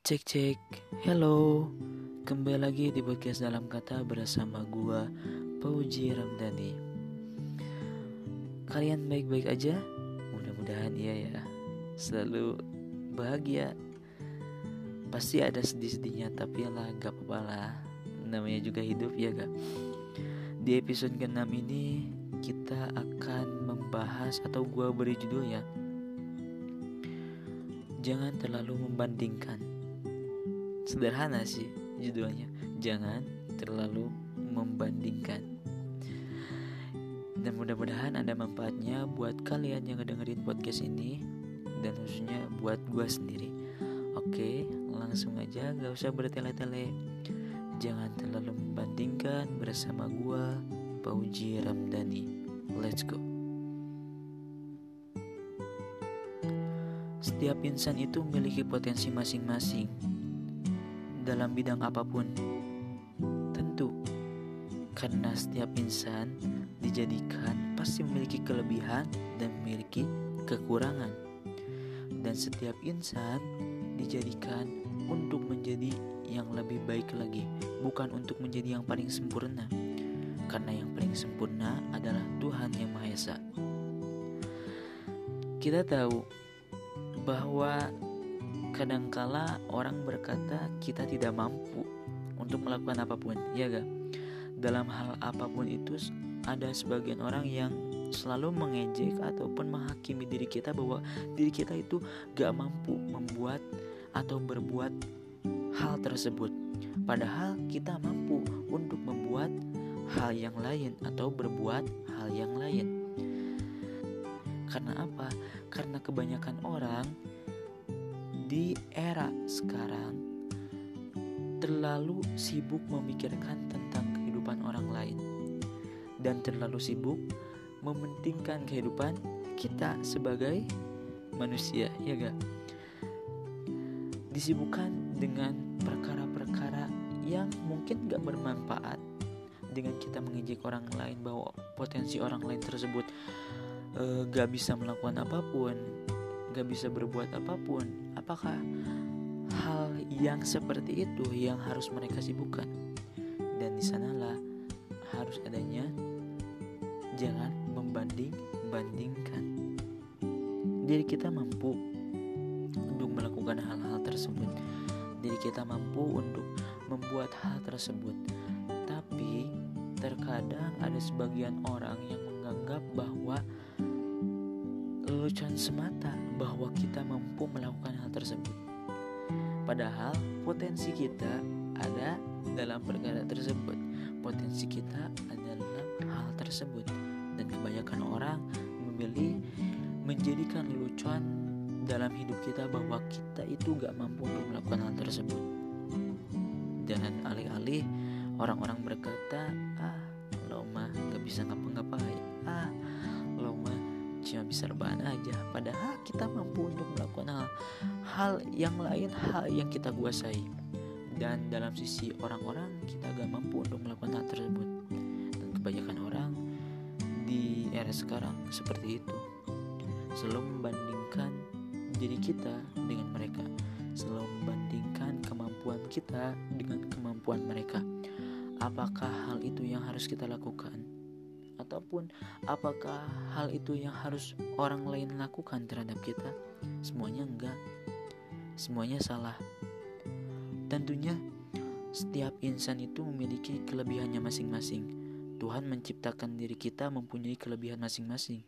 Cek cek, hello. Kembali lagi di podcast dalam kata bersama gua Pauji Ramdhani. Kalian baik-baik aja? Mudah-mudahan iya ya. Selalu bahagia. Pasti ada sedih-sedihnya tapi lah gak apa-apa lah. Namanya juga hidup ya gak Di episode ke-6 ini kita akan membahas atau gua beri judul ya Jangan terlalu membandingkan Sederhana sih judulnya. Jangan terlalu membandingkan. Dan mudah-mudahan ada manfaatnya buat kalian yang ngedengerin podcast ini dan khususnya buat gue sendiri. Oke, langsung aja gak usah bertele-tele. Jangan terlalu membandingkan bersama gue, Pauji Ramdhani. Let's go. Setiap insan itu memiliki potensi masing-masing dalam bidang apa pun. Tentu, karena setiap insan dijadikan pasti memiliki kelebihan dan memiliki kekurangan. Dan setiap insan dijadikan untuk menjadi yang lebih baik lagi, bukan untuk menjadi yang paling sempurna. Karena yang paling sempurna adalah Tuhan Yang Maha Esa. Kita tahu bahwa kadangkala orang berkata kita tidak mampu untuk melakukan apa pun, ya gak? Dalam hal apa pun itu ada sebagian orang yang selalu mengejek ataupun menghakimi diri kita bahwa diri kita itu gak mampu membuat atau berbuat hal tersebut. Padahal kita mampu untuk membuat hal yang lain atau berbuat hal yang lain. Karena apa? Karena kebanyakan orang di era sekarang. Terlalu sibuk memikirkan tentang kehidupan orang lain. Dan terlalu sibuk mementingkan kehidupan kita sebagai manusia ya gak disibukkan dengan perkara-perkara yang mungkin gak bermanfaat dengan kita mengejek orang lain bahwa potensi orang lain tersebut uh, gak bisa melakukan apa pun gak bisa berbuat apa pun, apakah hal yang seperti itu yang harus mereka sibukkan? Dan di sanalah harus adanya jangan membanding-bandingkan. Diri kita mampu untuk melakukan hal-hal tersebut. Diri kita mampu untuk membuat hal tersebut. Tapi terkadang ada sebagian orang yang menganggap bahwa lelucon semata bahwa kita mampu melakukan hal tersebut. Padahal potensi kita ada dalam perkara tersebut. Potensi kita ada dalam hal tersebut. Dan kebanyakan orang memilih menjadikan lelucon dalam hidup kita bahwa kita itu gak mampu untuk melakukan hal tersebut. Dan alih-alih orang-orang berkata, ah lo mah gak bisa ngapa-ngapain. Ah rebahan aja. Padahal kita mampu untuk melakukan hal hal yang lain hal yang kita kuasai. Dan dalam sisi orang-orang kita gak mampu untuk melakukan hal tersebut. Dan kebanyakan orang di era sekarang seperti itu. Selalu membandingkan diri kita dengan mereka. Selalu membandingkan kemampuan kita dengan kemampuan mereka. Apakah hal itu yang harus kita lakukan ataupun apakah hal itu yang harus orang lain lakukan terhadap kita? Semuanya enggak. Semuanya salah. Tentunya setiap insan itu memiliki kelebihannya masing-masing. Tuhan menciptakan diri kita mempunyai kelebihan masing-masing.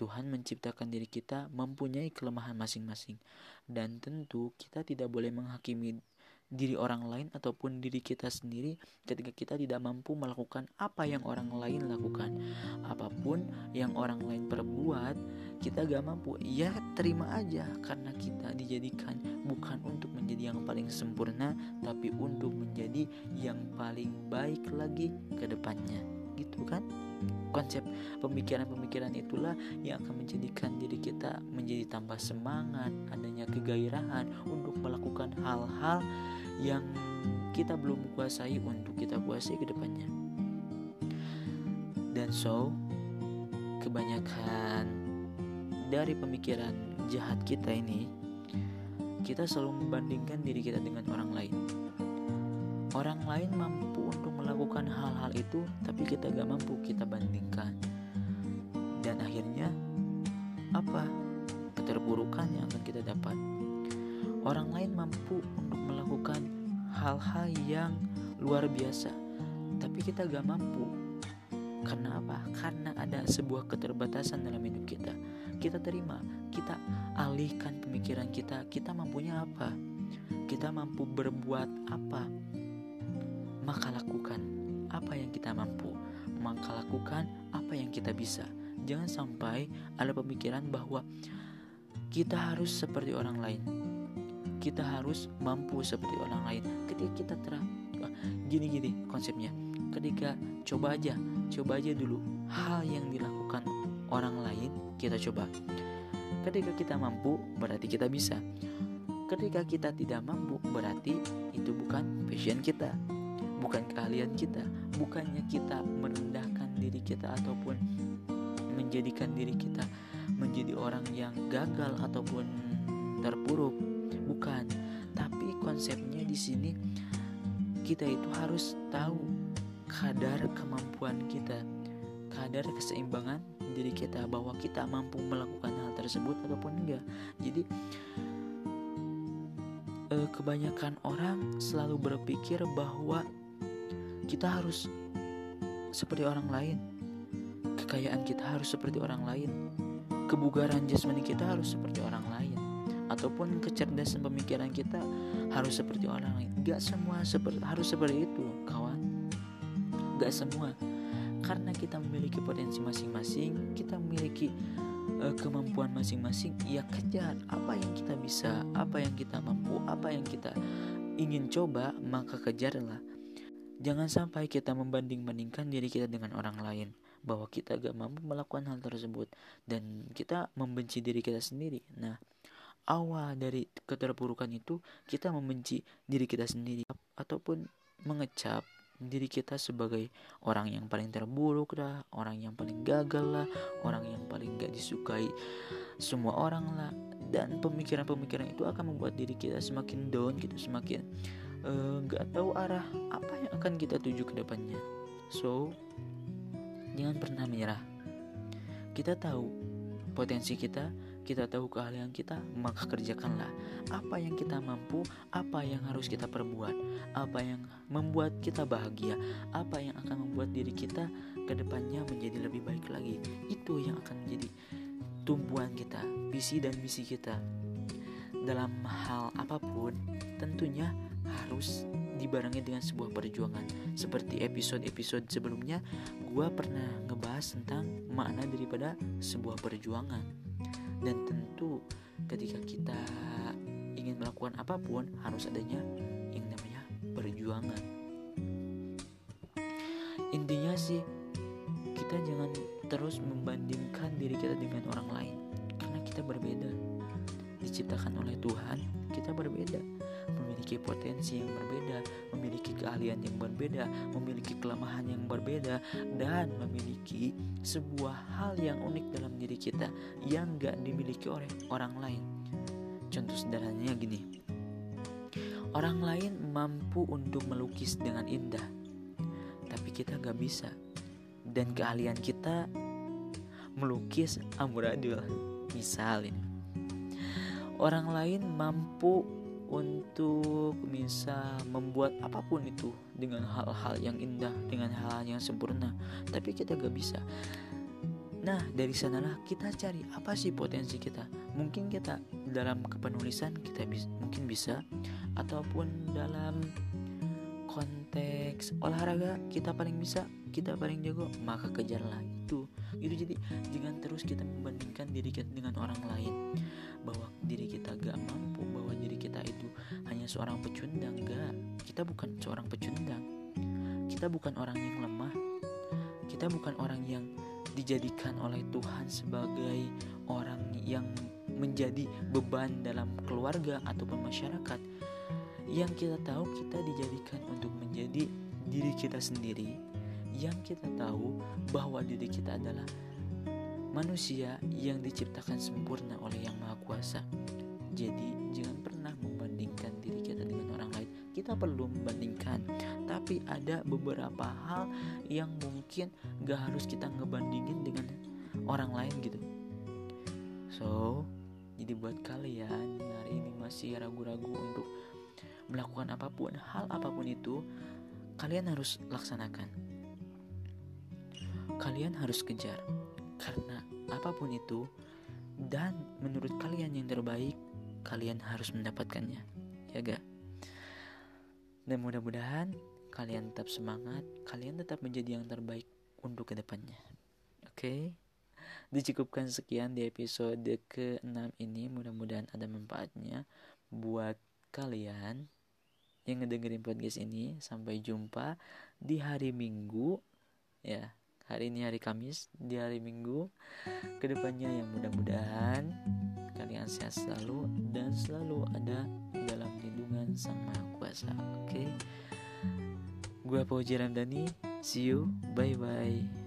Tuhan menciptakan diri kita mempunyai kelemahan masing-masing, dan tentu kita tidak boleh menghakimi diri orang lain ataupun diri kita sendiri ketika kita tidak mampu melakukan apa yang orang lain lakukan. Apa pun yang orang lain perbuat kita gak mampu. Ya terima aja karena kita dijadikan bukan untuk menjadi yang paling sempurna tapi untuk menjadi yang paling baik lagi ke depannya. Gitu kan? Konsep pemikiran-pemikiran itulah yang akan menjadikan diri kita menjadi tambah semangat adanya kegairahan untuk melakukan hal-hal yang kita belum kuasai untuk kita kuasai ke depannya. Dan so, kebanyakan dari pemikiran jahat kita ini kita selalu membandingkan diri kita dengan orang lain. Orang lain mampu untuk melakukan hal-hal itu, tapi kita gak mampu kita bandingkan. Dan akhirnya apa? Keterburukan yang akan kita dapat. Orang lain mampu melakukan hal-hal yang luar biasa, tapi kita gak mampu. Karena apa? Karena ada sebuah keterbatasan dalam hidup kita. Kita terima, kita alihkan pemikiran kita. Kita mampunya apa? Kita mampu berbuat apa? Maka lakukan apa yang kita mampu. Maka lakukan apa yang kita bisa. Jangan sampai ada pemikiran bahwa kita harus seperti orang lain. Kita harus mampu seperti orang lain. Ketika kita terang, gini-gini konsepnya. Ketika coba aja, coba aja dulu hal yang dilakukan orang lain kita coba. Ketika kita mampu, berarti kita bisa. Ketika kita tidak mampu, berarti itu bukan passion kita, bukan keahlian kita. Bukannya kita merendahkan diri kita ataupun menjadikan diri kita menjadi orang yang gagal ataupun terpuruk. Bukan, tapi konsepnya di sini kita itu harus tahu kadar kemampuan kita, kadar keseimbangan diri kita bahwa kita mampu melakukan hal tersebut ataupun enggak. Jadi eh, kebanyakan orang selalu berpikir bahwa kita harus seperti orang lain. Kekayaan kita harus seperti orang lain. Kebugaran jasmani kita harus seperti orang lain ataupun kecerdasan pemikiran kita harus seperti orang lain. Gak semua seperti harus seperti itu, kawan. Gak semua karena kita memiliki potensi masing-masing, kita memiliki uh, kemampuan masing-masing, ya kejar apa yang kita bisa, apa yang kita mampu, apa yang kita ingin coba, maka kejarlah. Jangan sampai kita membanding-bandingkan diri kita dengan orang lain bahwa kita gak mampu melakukan hal tersebut dan kita membenci diri kita sendiri. Nah, awal dari keterpurukan itu kita membenci diri kita sendiri ataupun mengecap diri kita sebagai orang yang paling terburuk lah, orang yang paling gagal lah, orang yang paling gak disukai semua orang lah. Dan pemikiran-pemikiran itu akan membuat diri kita semakin down gitu, semakin uh, gak tahu arah apa yang akan kita tuju ke depannya. So, jangan pernah menyerah. Kita tahu potensi kita, kita tahu keahlian kita, maka kerjakanlah apa yang kita mampu, apa yang harus kita perbuat, apa yang membuat kita bahagia, apa yang akan membuat diri kita ke depannya menjadi lebih baik lagi. Itu yang akan menjadi tumbuhan kita, visi dan misi kita. Dalam hal apa pun, tentunya harus dibarengi dengan sebuah perjuangan. Seperti episode-episode sebelumnya, gue pernah ngebahas tentang makna daripada sebuah perjuangan dan tentu ketika kita ingin melakukan apa pun harus adanya yang namanya perjuangan. Intinya sih kita jangan terus membandingkan diri kita dengan orang lain. Karena kita berbeda. Diciptakan oleh Tuhan kita berbeda memiliki potensi yang berbeda, memiliki keahlian yang berbeda, memiliki kelemahan yang berbeda, dan memiliki sebuah hal yang unik dalam diri kita yang gak dimiliki oleh orang lain. Contoh sederhananya gini, orang lain mampu untuk melukis dengan indah, tapi kita gak bisa. Dan keahlian kita melukis amburadul, misalnya. Orang lain mampu untuk bisa membuat apa pun itu dengan hal-hal yang indah, dengan hal-hal yang sempurna, tapi kita gak bisa. Nah, dari sanalah kita cari apa sih potensi kita. Mungkin kita dalam kepenulisan kita bisa, mungkin bisa, ataupun dalam konteks olahraga kita paling bisa, kita paling jago, maka kejarlah itu. Itu jadi jangan terus kita membandingkan diri kita dengan orang lain hanya seorang pecundang enggak. Kita bukan seorang pecundang. Kita bukan orang yang lemah. Kita bukan orang yang dijadikan oleh Tuhan sebagai orang yang menjadi beban dalam keluarga ataupun masyarakat. Yang kita tahu kita dijadikan untuk menjadi diri kita sendiri. Yang kita tahu bahwa diri kita adalah manusia yang diciptakan sempurna oleh Yang Maha Kuasa. Jadi, jangan pernah kita perlu membandingkan. Tapi ada beberapa hal yang mungkin gak harus kita ngebandingin dengan orang lain gitu. So jadi buat kalian yang hari ini masih ragu-ragu untuk melakukan apa pun hal apa pun itu kalian harus laksanakan. Kalian harus kejar. Karena apa pun itu dan menurut kalian yang terbaik kalian harus mendapatkannya. Ya gak dan mudah-mudahan kalian tetap semangat kalian tetap menjadi yang terbaik untuk ke depannya. Oke? Okay? dicukupkan sekian di episode ke-6 ini. Mudah-mudahan ada manfaatnya buat kalian yang ngedengerin podcast ini. Sampai jumpa di hari Minggu ya. Hari ini hari Kamis di hari Minggu ke depannya yang mudah-mudahan kalian sehat selalu dan selalu ada dalam lindungan Sang Maha Kuasa oke okay? gue Pauji Ramdhani see you bye bye